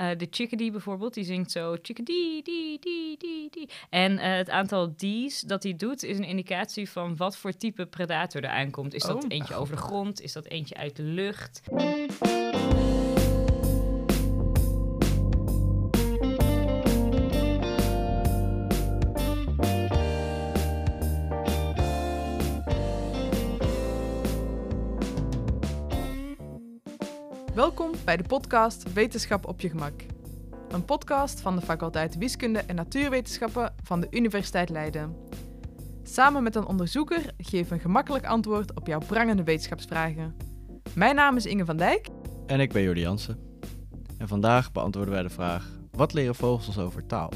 Uh, de chickadee bijvoorbeeld, die zingt zo chickadee, die, die, die, die. En uh, het aantal D's dat hij doet is een indicatie van wat voor type predator er aankomt. Is dat Oh. eentje over de grond? Is dat eentje uit de lucht? Bij de podcast Wetenschap op je gemak. Een podcast van de faculteit Wiskunde en Natuurwetenschappen van de Universiteit Leiden. Samen met een onderzoeker we een gemakkelijk antwoord op jouw prangende wetenschapsvragen. Mijn naam is Inge van Dijk. En ik ben Jordi Jansen. En vandaag beantwoorden wij de vraag: wat leren vogels ons over taal?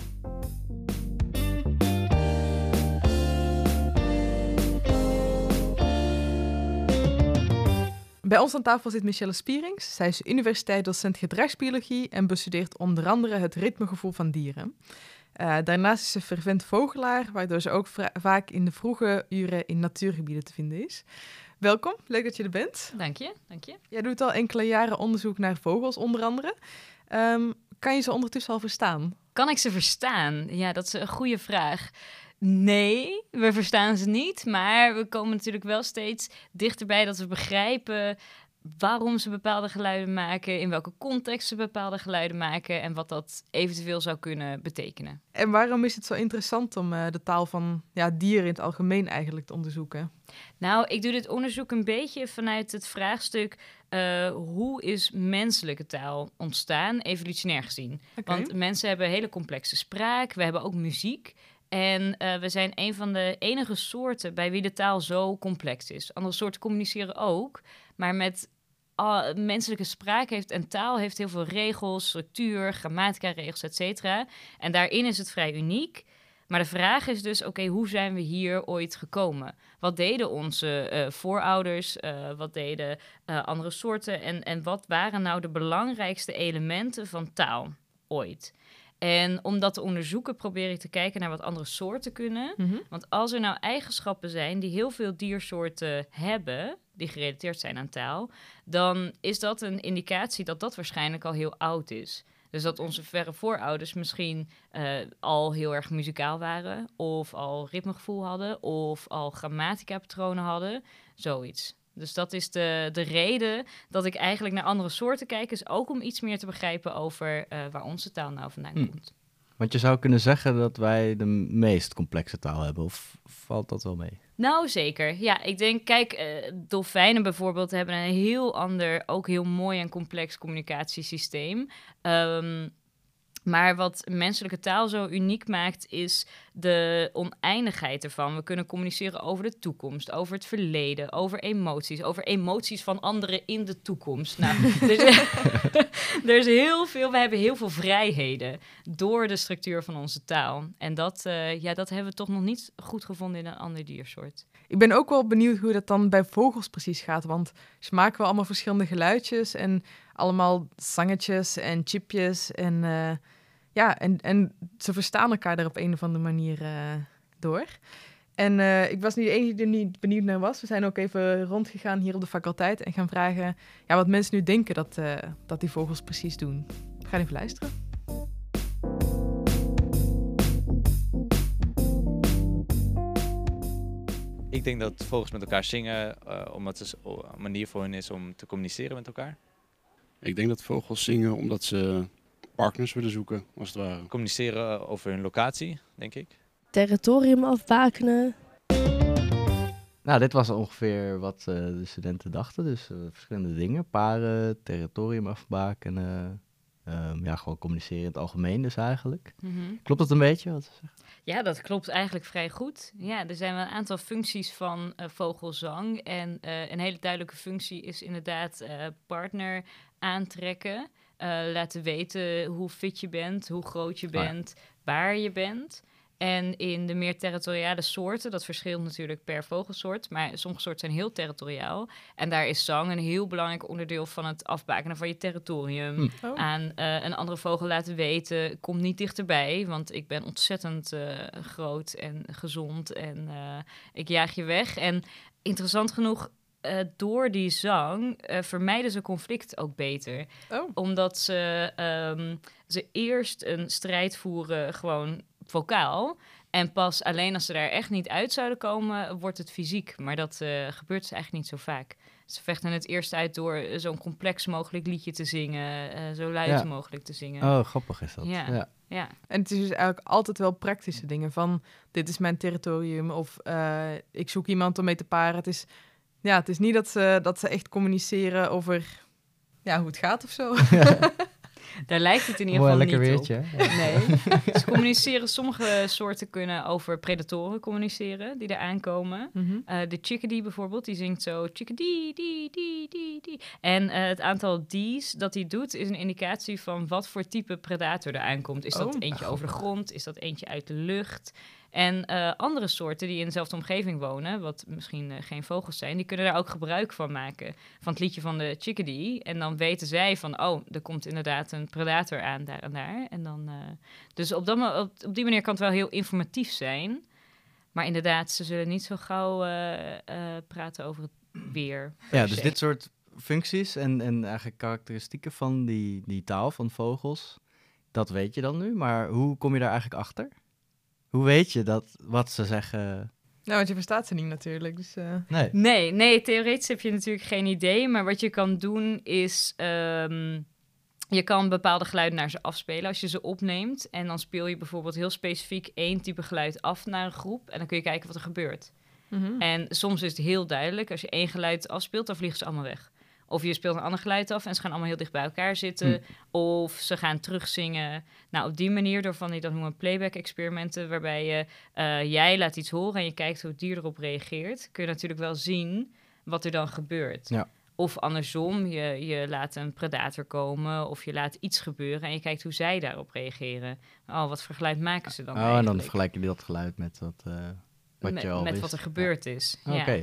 Bij ons aan tafel zit Michelle Spierings. Zij is universiteitsdocent gedragsbiologie en bestudeert onder andere het ritmegevoel van dieren. Uh, daarnaast is ze fervent vogelaar, waardoor ze ook vaak in de vroege uren in natuurgebieden te vinden is. Welkom, leuk dat je er bent. Dank je, dank je. Jij doet al enkele jaren onderzoek naar vogels, onder andere. Um, kan je ze ondertussen al verstaan? Kan ik ze verstaan? Ja, dat is een goede vraag. Nee, we verstaan ze niet, maar we komen natuurlijk wel steeds dichterbij dat we begrijpen waarom ze bepaalde geluiden maken, in welke context ze bepaalde geluiden maken en wat dat eventueel zou kunnen betekenen. En waarom is het zo interessant om uh, de taal van ja, dieren in het algemeen eigenlijk te onderzoeken? Nou, ik doe dit onderzoek een beetje vanuit het vraagstuk uh, hoe is menselijke taal ontstaan, evolutionair gezien? Okay. Want mensen hebben hele complexe spraak, we hebben ook muziek. En uh, we zijn een van de enige soorten bij wie de taal zo complex is. Andere soorten communiceren ook, maar met uh, menselijke spraak heeft en taal heeft heel veel regels, structuur, grammatica-regels, et cetera. En daarin is het vrij uniek. Maar de vraag is dus, oké, hoe zijn we hier ooit gekomen? Wat deden onze uh, voorouders? Uh, wat deden andere soorten? En, en wat waren nou de belangrijkste elementen van taal ooit? En om dat te onderzoeken probeer ik te kijken naar wat andere soorten kunnen. Mm -hmm. Want als er nou eigenschappen zijn die heel veel diersoorten hebben, die gerelateerd zijn aan taal, dan is dat een indicatie dat dat waarschijnlijk al heel oud is. Dus dat onze verre voorouders misschien uh, al heel erg muzikaal waren, of al ritmegevoel hadden, of al grammatica-patronen hadden, zoiets. Dus dat is de, de reden dat ik eigenlijk naar andere soorten kijk, is ook om iets meer te begrijpen over uh, waar onze taal nou vandaan Hm. komt. Want je zou kunnen zeggen dat wij de meest complexe taal hebben, of valt dat wel mee? Nou, zeker. Ja, ik denk, kijk, uh, dolfijnen bijvoorbeeld hebben een heel ander, ook heel mooi en complex communicatiesysteem. Um, maar wat menselijke taal zo uniek maakt, is de oneindigheid ervan. We kunnen communiceren over de toekomst, over het verleden, over emoties, over emoties van anderen in de toekomst. Nou, dus, er is heel veel, we hebben heel veel vrijheden door de structuur van onze taal. En dat, uh, ja, dat hebben we toch nog niet goed gevonden in een ander diersoort. Ik ben ook wel benieuwd hoe dat dan bij vogels precies gaat, want ze maken wel allemaal verschillende geluidjes en allemaal zangetjes en chipjes en uh, ja, en, en ze verstaan elkaar er op een of andere manier uh, door. En uh, ik was niet de enige die er niet benieuwd naar was. We zijn ook even rondgegaan hier op de faculteit en gaan vragen ja, wat mensen nu denken dat, uh, dat die vogels precies doen. We gaan even luisteren. Ik denk dat vogels met elkaar zingen, uh, omdat het een manier voor hen is om te communiceren met elkaar. Ik denk dat vogels zingen omdat ze partners willen zoeken, als het ware. Communiceren over hun locatie, denk ik. Territorium afbakenen. Nou, dit was ongeveer wat uh, de studenten dachten. Dus uh, verschillende dingen. Paren, territorium afbakenen. Um, ja, gewoon communiceren in het algemeen dus eigenlijk. Mm -hmm. Klopt dat een beetje? Wat ze zeggen? Ja, dat klopt eigenlijk vrij goed. Ja, er zijn wel een aantal functies van uh, vogelzang. En uh, een hele duidelijke functie is inderdaad uh, partner aantrekken. Laten weten hoe fit je bent, hoe groot je bent, ja. waar je bent. En in de meer territoriale soorten, dat verschilt natuurlijk per vogelsoort, maar sommige soorten zijn heel territoriaal. En daar is zang een heel belangrijk onderdeel van het afbakenen van je territorium. Hm. Oh. Aan uh, een andere vogel laten weten, kom niet dichterbij, want ik ben ontzettend uh, groot en gezond en uh, ik jaag je weg. En interessant genoeg eh, door die zang eh, vermijden ze conflict ook beter. Oh. Omdat ze, ehm, ze eerst een strijd voeren, gewoon vocaal. En pas alleen als ze daar echt niet uit zouden komen, wordt het fysiek. Maar dat eh, gebeurt dus eigenlijk niet zo vaak. Ze vechten het eerst uit door zo'n complex mogelijk liedje te zingen, eh, zo luid Ja. mogelijk te zingen. Oh, grappig is dat. Ja. ja. Ja. En het is dus eigenlijk altijd wel praktische dingen van dit is mijn territorium of eh, ik zoek iemand om mee te paren. Het is, ja, het is niet dat ze, dat ze echt communiceren over ja, hoe het gaat of zo. Daar lijkt het in ieder geval lekker niet weertje. op. Nee. Ze communiceren, sommige soorten kunnen over predatoren communiceren die er aankomen. Eh, de chickadee bijvoorbeeld, die zingt zo chickadee, die, die, die, die. En eh, het aantal D's dat hij doet is een indicatie van wat voor type predator er aankomt. Is dat Oh. eentje over de grond? Is dat eentje uit de lucht? En eh, andere soorten die in dezelfde omgeving wonen, wat misschien eh, geen vogels zijn, die kunnen daar ook gebruik van maken. Van het liedje van de chickadee. En dan weten zij van, oh, er komt inderdaad een predator aan daar en daar. En dan, eh, dus op, dat, op, op die manier kan het wel heel informatief zijn. Maar inderdaad, ze zullen niet zo gauw praten over het weer. Ja, dus dit soort functies en, en eigenlijk karakteristieken van die, die taal van vogels, dat weet je dan nu. Maar hoe kom je daar eigenlijk achter? Hoe weet je dat wat ze zeggen? Nou, want je verstaat ze niet natuurlijk. Dus, eh, Nee. Nee, nee, theoretisch heb je natuurlijk geen idee. Maar wat je kan doen is. ehm, je kan bepaalde geluiden naar ze afspelen als je ze opneemt. En dan speel je bijvoorbeeld heel specifiek één type geluid af naar een groep. En dan kun je kijken wat er gebeurt. mhm. En soms is het heel duidelijk. Als je één geluid afspeelt, dan vliegen ze allemaal weg. Of je speelt een ander geluid af en ze gaan allemaal heel dicht bij elkaar zitten. Of ze gaan terugzingen. Nou, op die manier, door van die, dat noemen playback-experimenten... waarbij je, eh, jij laat iets horen en je kijkt hoe het dier erop reageert... kun je natuurlijk wel zien wat er dan gebeurt. Ja. Of andersom, je, je laat een predator komen of je laat iets gebeuren... en je kijkt hoe zij daarop reageren. Oh, wat voor geluid maken ze dan Oh, en dan vergelijk je dat geluid met wat, eh, wat met, wist. wat er gebeurd is.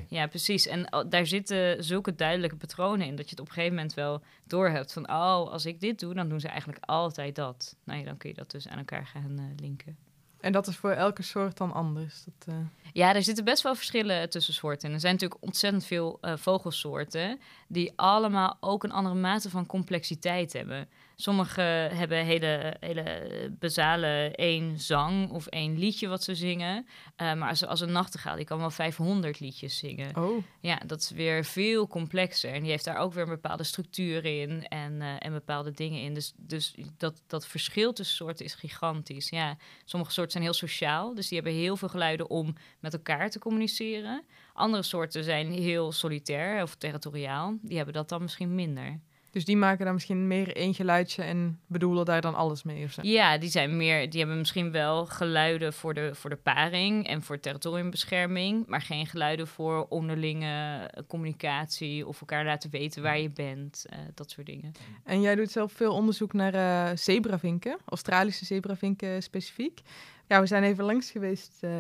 Ja. Precies. En oh, daar zitten zulke duidelijke patronen in dat je het op een gegeven moment wel doorhebt van, oh, als ik dit doe, dan doen ze eigenlijk altijd dat. Nou ja, dan kun je dat dus aan elkaar gaan eh, linken. En dat is voor elke soort dan anders. Dat, eh, Ja, er zitten best wel verschillen tussen soorten. En er zijn natuurlijk ontzettend veel eh, vogelsoorten die allemaal ook een andere mate van complexiteit hebben. Sommige hebben hele, hele basale één zang of één liedje wat ze zingen. Eh, maar als, als een nachtegaal, die kan wel 500 liedjes zingen. oh, Ja, dat is weer veel complexer. En die heeft daar ook weer een bepaalde structuur in en, eh, en bepaalde dingen in. Dus, dus dat, dat verschil tussen soorten is gigantisch. Ja, sommige soorten zijn heel sociaal, dus die hebben heel veel geluiden om met elkaar te communiceren. Andere soorten zijn heel solitair of territoriaal. Die hebben dat dan misschien minder. Dus die maken dan misschien meer één geluidje en bedoelen daar dan alles mee of zo. Ja, die zijn meer, die hebben misschien wel geluiden voor de, voor de paring en voor territoriumbescherming, maar geen geluiden voor onderlinge communicatie of elkaar laten weten waar je bent, eh, dat soort dingen. En jij doet zelf veel onderzoek naar eh zebravinken, Australische zebravinken specifiek. Ja, we zijn even langs geweest eh,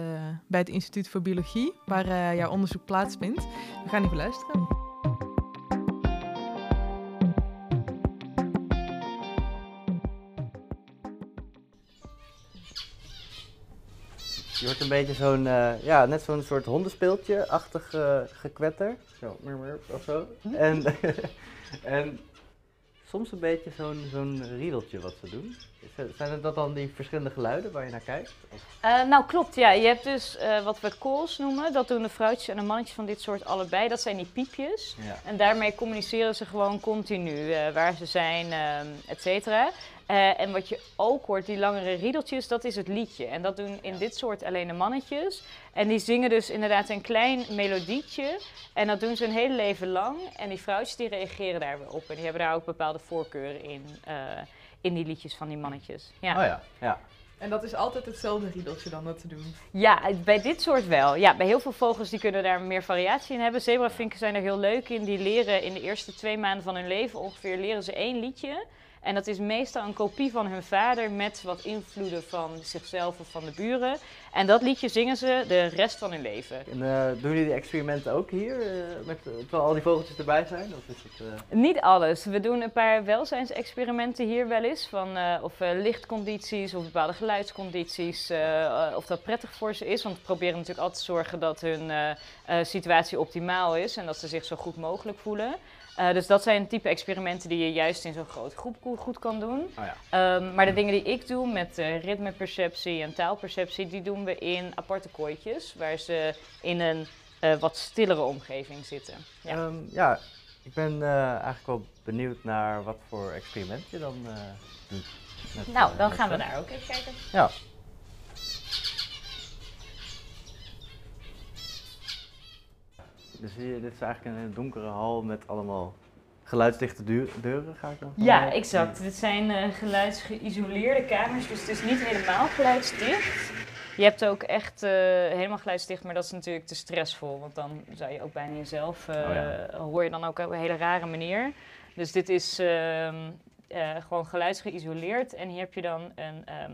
bij het Instituut voor Biologie, waar jouw onderzoek plaatsvindt. We gaan even luisteren. Je hoort een beetje zo'n, eh, ja, net zo'n soort hondenspeeltje-achtig eh, gekwetter. Zo, mur, mur, of zo. En, en soms een beetje zo'n zo'n riedeltje wat ze doen. Zijn het dat dan die verschillende geluiden waar je naar kijkt? Eh, nou, klopt. Ja, je hebt dus eh, wat we calls noemen. Dat doen de vrouwtjes en de mannetjes van dit soort allebei. Dat zijn die piepjes. Ja. En daarmee communiceren ze gewoon continu eh, waar ze zijn, et cetera. En wat je ook hoort, die langere riedeltjes, dat is het liedje. En dat doen in dit soort alleen de mannetjes. En die zingen dus inderdaad een klein melodietje. En dat doen ze een hele leven lang. En die vrouwtjes die reageren daar weer op. En die hebben daar ook bepaalde voorkeuren in, in die liedjes van die mannetjes. Ja. Oh ja, ja. En dat is altijd hetzelfde riedeltje dan dat te doen. Ja, bij dit soort wel. Ja, bij heel veel vogels die kunnen daar meer variatie in hebben. Zebravinken zijn er heel leuk in. Die leren in de eerste twee maanden van hun leven ongeveer leren ze één liedje. En dat is meestal een kopie van hun vader met wat invloeden van zichzelf of van de buren. En dat liedje zingen ze de rest van hun leven. En eh, doen jullie die experimenten ook hier, eh, met, eh, terwijl al die vogeltjes erbij zijn? Of is het, Niet alles. We doen een paar welzijnsexperimenten hier wel eens. Van of lichtcondities of bepaalde geluidscondities. of dat prettig voor ze is. Want we proberen natuurlijk altijd te zorgen dat hun situatie optimaal is. En dat ze zich zo goed mogelijk voelen. Eh, dus dat zijn type experimenten die je juist in zo'n grote groep go- goed kan doen. Oh ja. Ehm, maar de dingen die ik doe met eh, ritmeperceptie en taalperceptie, die doen we in aparte kooitjes. Waar ze in een eh, wat stillere omgeving zitten. Ja. Ehm, ja, ik ben eigenlijk wel benieuwd naar wat voor experiment je dan doet. met, Nou, dan gaan we daar ook even kijken. Ja. Dus dit is eigenlijk een donkere hal met allemaal geluidsdichte deur- deuren, ga ik dan Ja, exact. Dit zijn eh geluidsgeïsoleerde kamers, dus het is niet helemaal geluidsdicht. Je hebt ook echt eh, helemaal geluidsdicht, maar dat is natuurlijk te stressvol. Want dan zou je ook bijna jezelf, Oh ja. hoor je dan ook op een hele rare manier. Dus dit is ehm, eh, gewoon geluidsgeïsoleerd. En hier heb je dan een ehm,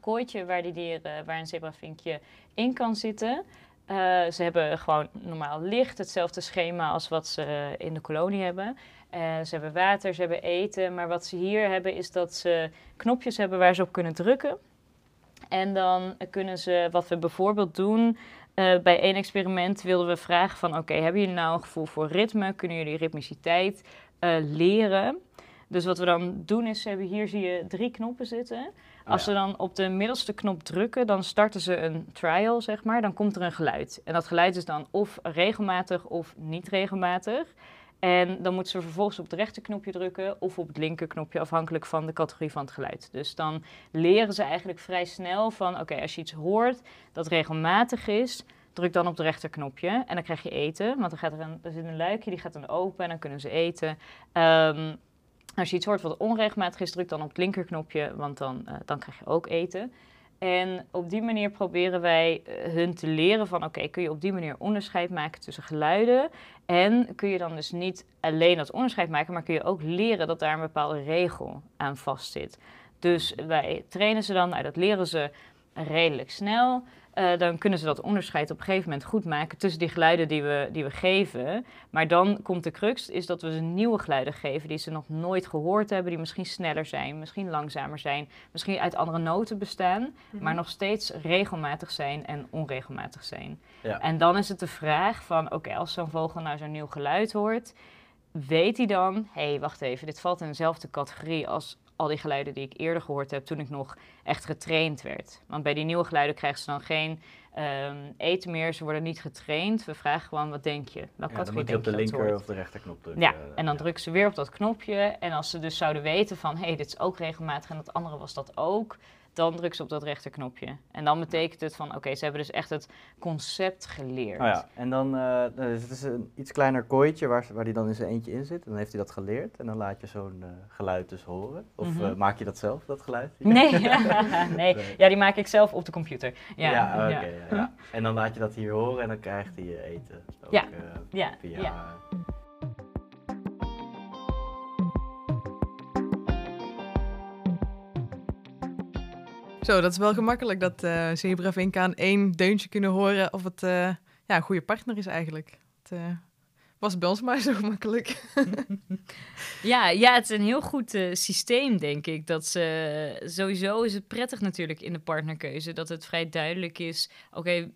kooitje waar, die dieren, waar een zebravinkje in kan zitten. Eh, ze hebben gewoon normaal licht, hetzelfde schema als wat ze in de kolonie hebben. Eh, ze hebben water, ze hebben eten. Maar wat ze hier hebben is dat ze knopjes hebben waar ze op kunnen drukken. En dan kunnen ze, wat we bijvoorbeeld doen, eh, bij één experiment wilden we vragen van... oké, hebben jullie nou een gevoel voor ritme? Kunnen jullie ritmiciteit leren? Dus wat we dan doen is, hebben hier zie je drie knoppen zitten. Als ze dan op de middelste knop drukken, dan starten ze een trial, zeg maar. Dan komt er een geluid. En dat geluid is dan of regelmatig of niet regelmatig. En dan moeten ze vervolgens op het rechterknopje drukken of op het linkerknopje, afhankelijk van de categorie van het geluid. Dus dan leren ze eigenlijk vrij snel van, oké, als je iets hoort dat regelmatig is, druk dan op het rechterknopje en dan krijg je eten. Want dan gaat er, een, er zit een luikje, die gaat dan open en dan kunnen ze eten. Ehm, als je iets hoort wat onregelmatig is, druk dan op het linkerknopje, want dan, eh, dan krijg je ook eten. En op die manier proberen wij eh, hun te leren van, oké, kun je op die manier onderscheid maken tussen geluiden en kun je dan dus niet alleen dat onderscheid maken, maar kun je ook leren dat daar een bepaalde regel aan vastzit. Dus wij trainen ze dan, nou, dat leren ze redelijk snel. Eh, dan kunnen ze dat onderscheid op een gegeven moment goed maken tussen die geluiden die we, die we geven. Maar dan komt de crux, is dat we ze nieuwe geluiden geven die ze nog nooit gehoord hebben, die misschien sneller zijn, misschien langzamer zijn, misschien uit andere noten bestaan, maar nog steeds regelmatig zijn en onregelmatig zijn. Ja. En dan is het de vraag van, oké, als zo'n vogel nou zo'n nieuw geluid hoort, weet hij dan, hé, hey, wacht even, dit valt in dezelfde categorie als al die geluiden die ik eerder gehoord heb toen ik nog echt getraind werd. Want bij die nieuwe geluiden krijgen ze dan geen ehm, eten meer, ze worden niet getraind. We vragen gewoon, wat denk je? Welke Ja, dan moet je op de linker of de rechterknop drukken. ja, eh, en dan ja. drukken ze weer op dat knopje. En als ze dus zouden weten van, hé, hey, dit is ook regelmatig en dat andere was dat ook, dan drukken ze op dat rechterknopje. En dan betekent het van, oké, ze hebben dus echt het concept geleerd. Oh ja, en dan uh, dus het is een iets kleiner kooitje waar, waar die dan in zijn eentje in zit. En dan heeft hij dat geleerd en dan laat je zo'n uh, geluid dus horen. Of Mhm. uh, maak je dat zelf, dat geluid? Nee, nee. Nee. ja, die maak ik zelf op de computer. Ja, Ja, oké. ja. ja, ja. En dan laat je dat hier horen en dan krijgt hij uh, eten. Ook, Ja, ja, via, Zo, dat is wel gemakkelijk dat eh zebravinken aan één deuntje kunnen horen of het eh, ja, een goede partner is eigenlijk. Het eh, was bij ons maar zo makkelijk. Ja, ja, het is een heel goed systeem, denk ik. Dat ze, sowieso is het prettig natuurlijk in de partnerkeuze. Dat het vrij duidelijk is, oké,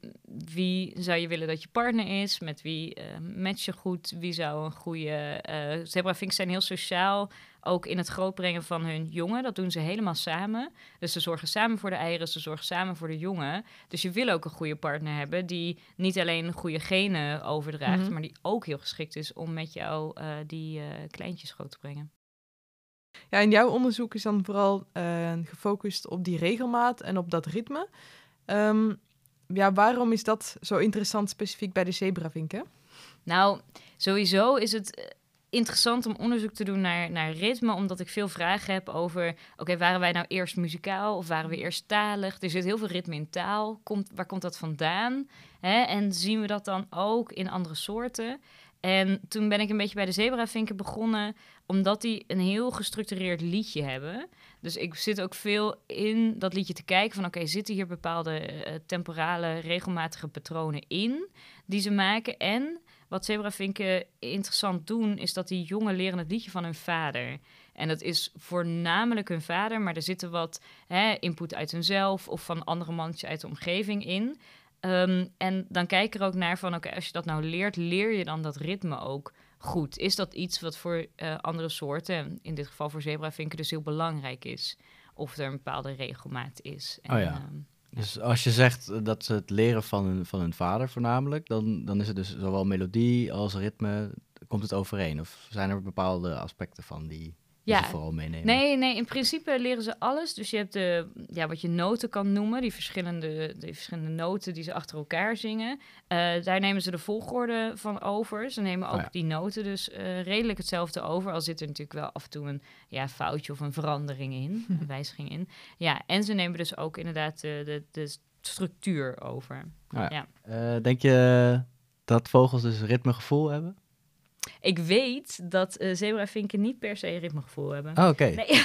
wie zou je willen dat je partner is? Met wie eh match je goed? Wie zou een goede... eh zebravinks zijn heel sociaal, ook in het grootbrengen van hun jongen. Dat doen ze helemaal samen. Dus ze zorgen samen voor de eieren, ze zorgen samen voor de jongen. Dus je wil ook een goede partner hebben die niet alleen goede genen overdraagt, Mhm. maar die ook heel geschikt is om met jou eh, die eh, kleintjes groot te brengen. Ja, en jouw onderzoek is dan vooral eh, gefocust op die regelmaat en op dat ritme. Ehm, ja, waarom is dat zo interessant specifiek bij de zebravinken? Nou, sowieso is het interessant om onderzoek te doen naar, naar ritme, omdat ik veel vragen heb over, oké, waren wij nou eerst muzikaal of waren we eerst talig? Er zit heel veel ritme in taal. Komt, waar komt dat vandaan? Hè? En zien we dat dan ook in andere soorten? En toen ben ik een beetje bij de zebravinken begonnen, omdat die een heel gestructureerd liedje hebben. Dus ik zit ook veel in dat liedje te kijken van... oké, zitten hier bepaalde eh, temporale, regelmatige patronen in die ze maken? En wat zebravinken interessant doen... is dat die jongen leren het liedje van hun vader. En dat is voornamelijk hun vader... maar er zitten wat hè, input uit hunzelf... of van andere mannetjes uit de omgeving in... Ehm, en dan kijk er ook naar van, oké, als je dat nou leert, leer je dan dat ritme ook goed? Is dat iets wat voor eh, andere soorten, in dit geval voor zebravinken, dus heel belangrijk is? Of er een bepaalde regelmaat is. En, Oh ja. ehm, Dus als je zegt dat ze het leren van hun, van hun vader voornamelijk, dan, dan is het dus zowel melodie als ritme, komt het overeen? Of zijn er bepaalde aspecten van die Ja. vooral meenemen? Nee, nee, in principe leren ze alles. Dus je hebt de, ja, wat je noten kan noemen, die verschillende, die verschillende noten die ze achter elkaar zingen. Eh, daar nemen ze de volgorde van over. Ze nemen ook Oh ja. die noten dus eh, redelijk hetzelfde over. Al zit er natuurlijk wel af en toe een ja, foutje of een verandering in, een wijziging in. Ja, en ze nemen dus ook inderdaad de, de, de structuur over. Oh ja. Ja. Eh, denk je dat vogels dus ritmegevoel hebben? Ik weet dat zebravinken niet per se ritmegevoel hebben. Oh, oké. Nee.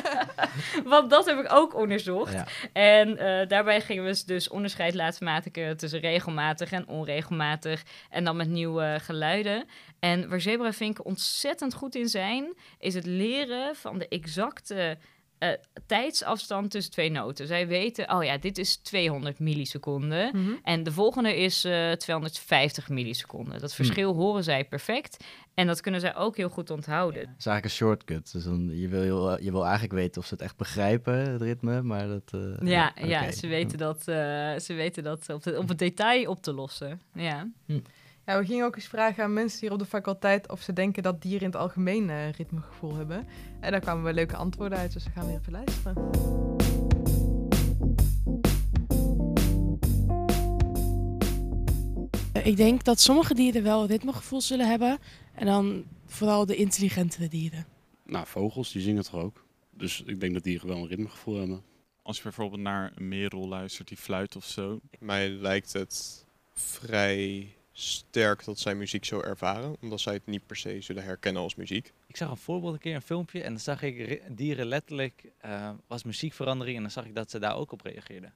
Want dat heb ik ook onderzocht. Ja. En eh, daarbij gingen we dus onderscheid laten maken tussen regelmatig en onregelmatig. En dan met nieuwe geluiden. En waar zebravinken ontzettend goed in zijn, is het leren van de exacte eh, tijdsafstand tussen twee noten. Zij weten, oh ja, dit is 200 milliseconden. Mhm. En de volgende is eh 250 milliseconden. Dat verschil horen zij perfect. En dat kunnen zij ook heel goed onthouden. Het is eigenlijk een shortcut. Dus dan, je, wil, heel- je wil eigenlijk weten of ze het echt begrijpen, het ritme, maar dat... eh, Ja, ja ze, weten dat, eh, ze weten dat op, de, op het detail op te lossen. Ja. Ja, we gingen ook eens vragen aan mensen hier op de faculteit of ze denken dat dieren in het algemeen eh, ritmegevoel hebben. En daar kwamen we leuke antwoorden uit, dus we gaan weer even luisteren. Ik denk dat sommige dieren wel ritmegevoel zullen hebben. En dan vooral de intelligentere dieren. Nou, vogels, die zingen toch ook? Dus ik denk dat dieren wel een ritmegevoel hebben. Als je bijvoorbeeld naar een merel luistert die fluit of zo. Mij lijkt het vrij sterk dat zij muziek zo ervaren, omdat zij het niet per se zullen herkennen als muziek. Ik zag een voorbeeld een keer, een filmpje, en dan zag ik dieren letterlijk, eh, was muziekverandering, en dan zag ik dat ze daar ook op reageerden.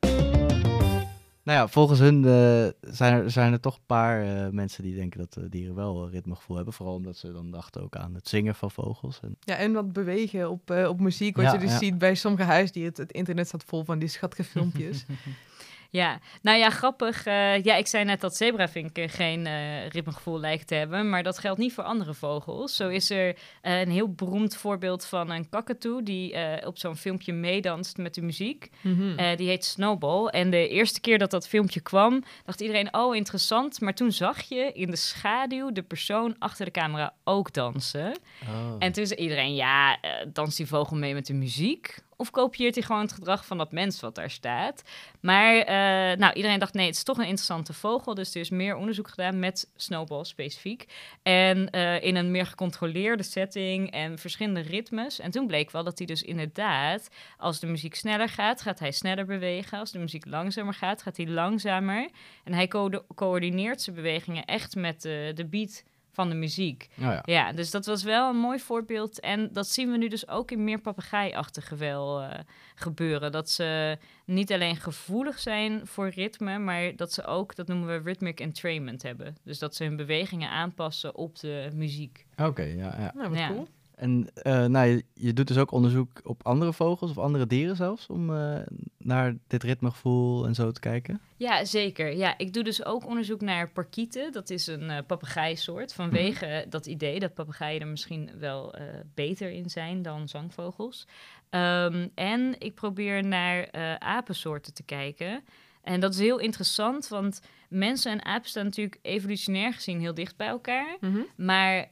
Nou ja, volgens hun eh, zijn, er, zijn er toch een paar eh, mensen die denken dat eh, dieren wel een ritmegevoel hebben. Vooral omdat ze dan dachten ook aan het zingen van vogels. En, Ja, en wat bewegen op, eh, op muziek. Wat Ja, je dus ja. ziet bij sommige huisdieren. Het, het internet staat vol van die schattige filmpjes. ja, nou ja, grappig. eh, ja, ik zei net dat zebravinken geen eh, ritmegevoel lijken te hebben. Maar dat geldt niet voor andere vogels. Zo is er eh, een heel beroemd voorbeeld van een kakatoe... die eh, op zo'n filmpje meedanst met de muziek. Mhm. Eh, die heet Snowball. En de eerste keer dat dat filmpje kwam, dacht iedereen, oh interessant. Maar toen zag je in de schaduw de persoon achter de camera ook dansen. oh. En toen zei iedereen, ja, eh, danst die vogel mee met de muziek? Of kopieert hij gewoon het gedrag van dat mens wat daar staat? Maar eh, nou, iedereen dacht, nee, het is toch een interessante vogel. Dus er is meer onderzoek gedaan met Snowball specifiek. En eh, in een meer gecontroleerde setting en verschillende ritmes. En toen bleek wel dat hij dus inderdaad, als de muziek sneller gaat, gaat hij sneller bewegen. Als de muziek langzamer gaat, gaat hij langzamer. En hij co- coördineert zijn bewegingen echt met de beat van de muziek. Oh ja. Ja, dus dat was wel een mooi voorbeeld. En dat zien we nu dus ook in meer papegaaiachtige wel eh, gebeuren. Dat ze niet alleen gevoelig zijn voor ritme, maar dat ze ook, dat noemen we rhythmic entrainment hebben. Dus dat ze hun bewegingen aanpassen op de muziek. Oké, ja, ja. Nou, wat Ja. cool. En eh, nou, je, je doet dus ook onderzoek op andere vogels of andere dieren zelfs, om eh, naar dit ritmegevoel en zo te kijken? Ja, zeker. Ja, ik doe dus ook onderzoek naar parkieten. Dat is een eh papegaaisoort. Vanwege dat idee dat papegaaien er misschien wel eh, beter in zijn dan zangvogels. Ehm, en ik probeer naar eh, apensoorten te kijken. En dat is heel interessant, want mensen en apen staan natuurlijk evolutionair gezien heel dicht bij elkaar. Mhm. Maar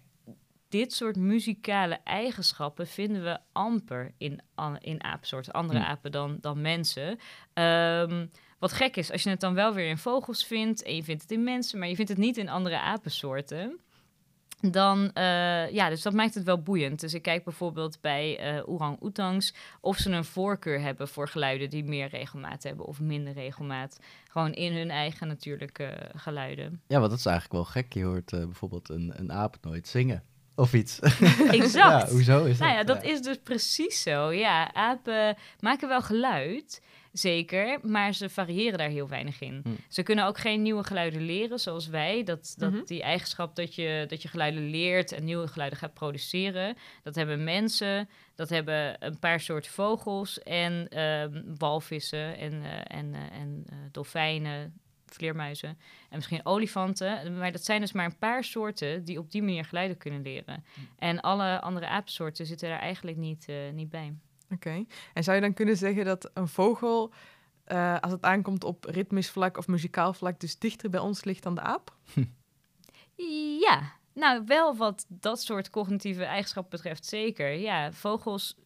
dit soort muzikale eigenschappen vinden we amper in, in apensoorten, andere Hm. apen dan, dan mensen. Ehm, wat gek is, als je het dan wel weer in vogels vindt en je vindt het in mensen, maar je vindt het niet in andere apensoorten. Dan, eh, ja, dus dat maakt het wel boeiend. Dus ik kijk bijvoorbeeld bij eh orang-oetangs of ze een voorkeur hebben voor geluiden die meer regelmaat hebben of minder regelmaat. Gewoon in hun eigen natuurlijke geluiden. Ja, want dat is eigenlijk wel gek. Je hoort eh, bijvoorbeeld een, een aap nooit zingen. Of iets. Exact. ja, hoezo is dat? Nou ja, dat Ja. is dus precies zo. Ja, apen maken wel geluid, zeker, maar ze variëren daar heel weinig in. Hm. Ze kunnen ook geen nieuwe geluiden leren, zoals wij. Dat, dat Mhm. Die eigenschap dat je, dat je geluiden leert en nieuwe geluiden gaat produceren, dat hebben mensen, dat hebben een paar soorten vogels en ehm, walvissen en, eh, en, eh, en eh, dolfijnen, vleermuizen en misschien olifanten. Maar dat zijn dus maar een paar soorten die op die manier geluiden kunnen leren. En alle andere aapsoorten zitten daar eigenlijk niet, eh, niet bij. Oké. En zou je dan kunnen zeggen dat een vogel, eh, als het aankomt op ritmisch vlak of muzikaal vlak, dus dichter bij ons ligt dan de aap? Ja, nou wel wat dat soort cognitieve eigenschappen betreft zeker. Ja, vogels,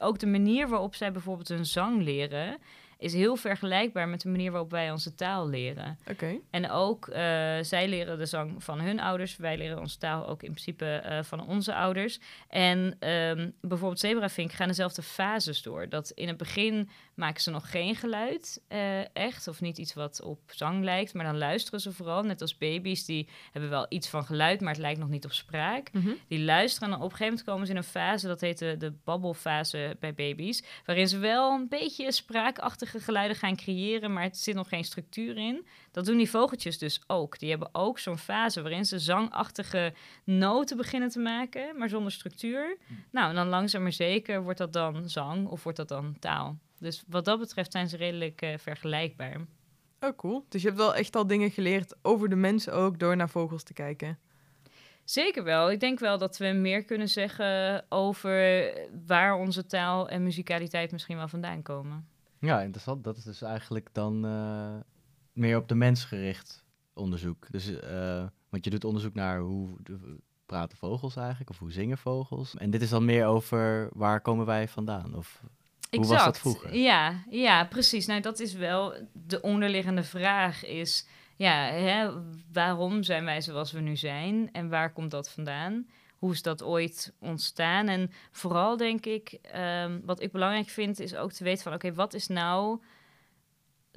ook de manier waarop zij bijvoorbeeld een zang leren, is heel vergelijkbaar met de manier waarop wij onze taal leren. Oké. En ook, eh, zij leren de zang van hun ouders. Wij leren onze taal ook in principe eh, van onze ouders. En ehm, bijvoorbeeld zebravink gaan dezelfde fases door. Dat in het begin maken ze nog geen geluid, eh, echt. Of niet iets wat op zang lijkt. Maar dan luisteren ze vooral, net als baby's. Die hebben wel iets van geluid, maar het lijkt nog niet op spraak. Mhm. Die luisteren en dan op een gegeven moment komen ze in een fase, dat heet de, de babbelfase bij baby's, waarin ze wel een beetje geluiden gaan creëren, maar het zit nog geen structuur in. Dat doen die vogeltjes dus ook. Die hebben ook zo'n fase waarin ze zangachtige noten beginnen te maken, maar zonder structuur. Nou, en dan langzaam maar zeker wordt dat dan zang of wordt dat dan taal. Dus wat dat betreft zijn ze redelijk eh, vergelijkbaar. Oh, cool. Dus je hebt wel echt al dingen geleerd over de mensen ook door naar vogels te kijken. Zeker wel. Ik denk wel dat we meer kunnen zeggen over waar onze taal en muzikaliteit misschien wel vandaan komen. Ja, interessant. Dat is dus eigenlijk dan eh, meer op de mens gericht onderzoek. Dus, eh, want je doet onderzoek naar hoe praten vogels eigenlijk, of hoe zingen vogels. En dit is dan meer over waar komen wij vandaan? Of Hoe was dat vroeger? Ja, ja, precies. Nou, dat is wel de onderliggende vraag is... Ja, hè, waarom zijn wij zoals we nu zijn? En waar komt dat vandaan? Hoe is dat ooit ontstaan? En vooral denk ik, ehm, wat ik belangrijk vind, is ook te weten van... Oké, wat is nou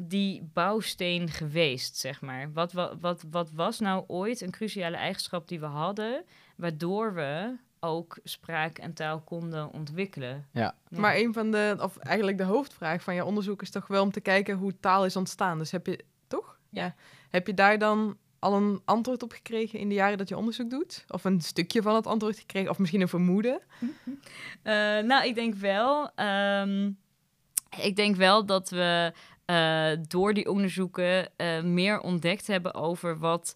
die bouwsteen geweest, zeg maar? Wat, wat, wat, wat was nou ooit een cruciale eigenschap die we hadden... waardoor we ook spraak en taal konden ontwikkelen? Ja. Maar een van de, of eigenlijk de hoofdvraag van je onderzoek is toch wel om te kijken hoe taal is ontstaan. Dus heb je, toch? Ja. Heb je daar dan al een antwoord op gekregen in de jaren dat je onderzoek doet? Of een stukje van het antwoord gekregen? Of misschien een vermoeden? Eh, nou, ik denk wel. ehm, ik denk wel dat we eh, door die onderzoeken eh, meer ontdekt hebben over wat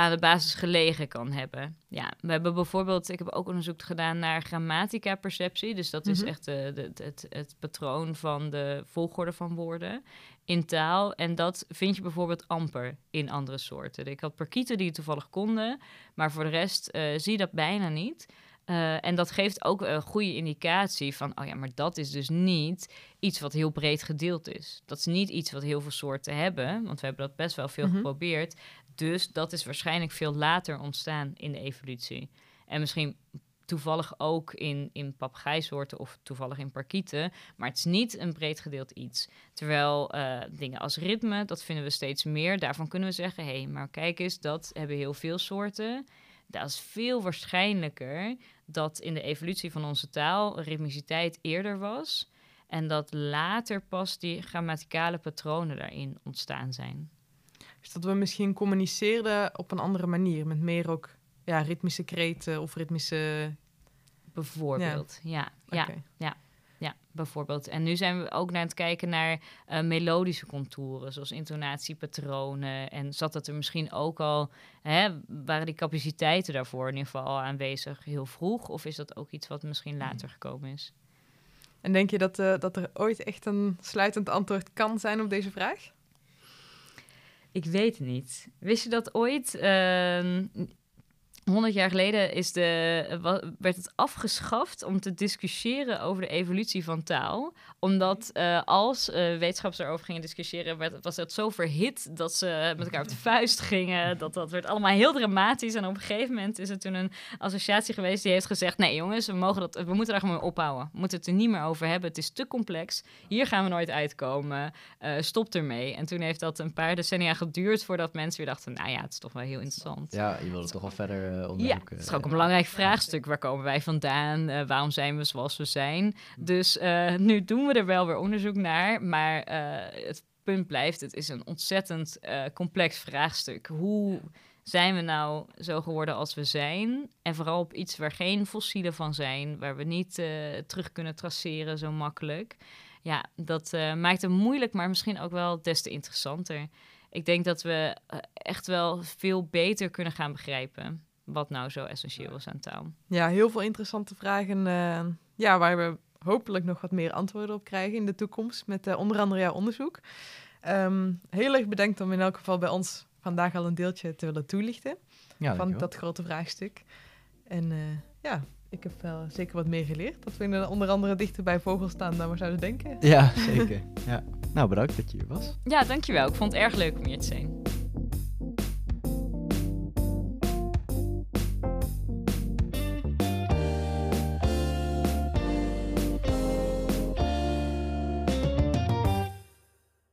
aan de basis gelegen kan hebben. Ja, we hebben bijvoorbeeld, ik heb ook onderzoek gedaan naar grammatica-perceptie. Dus dat is Mhm. echt de, de, het, het patroon van de volgorde van woorden in taal. En dat vind je bijvoorbeeld amper in andere soorten. Ik had parkieten die het toevallig konden, maar voor de rest eh, zie je dat bijna niet. Eh, en dat geeft ook een goede indicatie van, oh ja, maar dat is dus niet iets wat heel breed gedeeld is. Dat is niet iets wat heel veel soorten hebben, want we hebben dat best wel veel Mhm. geprobeerd. Dus dat is waarschijnlijk veel later ontstaan in de evolutie. En misschien toevallig ook in, in of toevallig in parkieten. Maar het is niet een breed gedeeld iets. Terwijl eh, dingen als ritme, dat vinden we steeds meer. Daarvan kunnen we zeggen, hé, hey, maar kijk eens, dat hebben heel veel soorten. Dat is veel waarschijnlijker dat in de evolutie van onze taal ritmiciteit eerder was. En dat later pas die grammaticale patronen daarin ontstaan zijn. Dus dat we misschien communiceerden op een andere manier. Met meer ook ja, ritmische kreten of ritmische... Bijvoorbeeld, ja. Ja, Oké. ja, bijvoorbeeld. En nu zijn we ook naar het kijken naar eh, melodische contouren, zoals intonatiepatronen. En zat dat er misschien ook al, hè, waren die capaciteiten daarvoor in ieder geval al aanwezig heel vroeg? Of is dat ook iets wat misschien later gekomen is? En denk je dat, eh, dat er ooit echt een sluitend antwoord kan zijn op deze vraag? Ik weet het niet. Wist je dat ooit? ehm 100 jaar geleden is de, werd het afgeschaft om te discussiëren over de evolutie van taal. Omdat eh, als eh, wetenschappers erover gingen discussiëren, werd, was dat zo verhit dat ze met elkaar op de vuist gingen. Dat, dat werd allemaal heel dramatisch. En op een gegeven moment is er toen een associatie geweest die heeft gezegd: Nee, jongens, we, mogen dat, we moeten daar gewoon mee ophouden. We moeten het er niet meer over hebben. Het is te complex. Hier gaan we nooit uitkomen. Eh, stop ermee. En toen heeft dat een paar decennia geduurd voordat mensen weer dachten: Nou ja, het is toch wel heel interessant. Ja, je wil er toch wel verder... eh, Ja, het is ook een belangrijk vraagstuk. Waar komen wij vandaan? Eh, waarom zijn we zoals we zijn? Dus eh, nu doen we er wel weer onderzoek naar. Maar eh, het punt blijft, het is een ontzettend eh, complex vraagstuk. Hoe zijn we nou zo geworden als we zijn? En vooral op iets waar geen fossielen van zijn, waar we niet eh, terug kunnen traceren zo makkelijk. Ja, dat eh, maakt het moeilijk, maar misschien ook wel des te interessanter. Ik denk dat we eh, echt wel veel beter kunnen gaan begrijpen wat nou zo essentieel is aan taal. Ja, heel veel interessante vragen eh, ja, waar we hopelijk nog wat meer antwoorden op krijgen in de toekomst met eh, onder andere jouw onderzoek. Ehm, heel erg bedankt om in elk geval bij ons vandaag al een deeltje te willen toelichten Ja, van dankjewel. dat grote vraagstuk. En eh, ja, ik heb wel zeker wat meer geleerd. Dat we inderdaad onder andere dichter bij vogels staan dan we zouden denken. Ja, zeker. ja. Nou, bedankt dat je hier was. Ja, dankjewel. Ik vond het erg leuk om hier te zijn.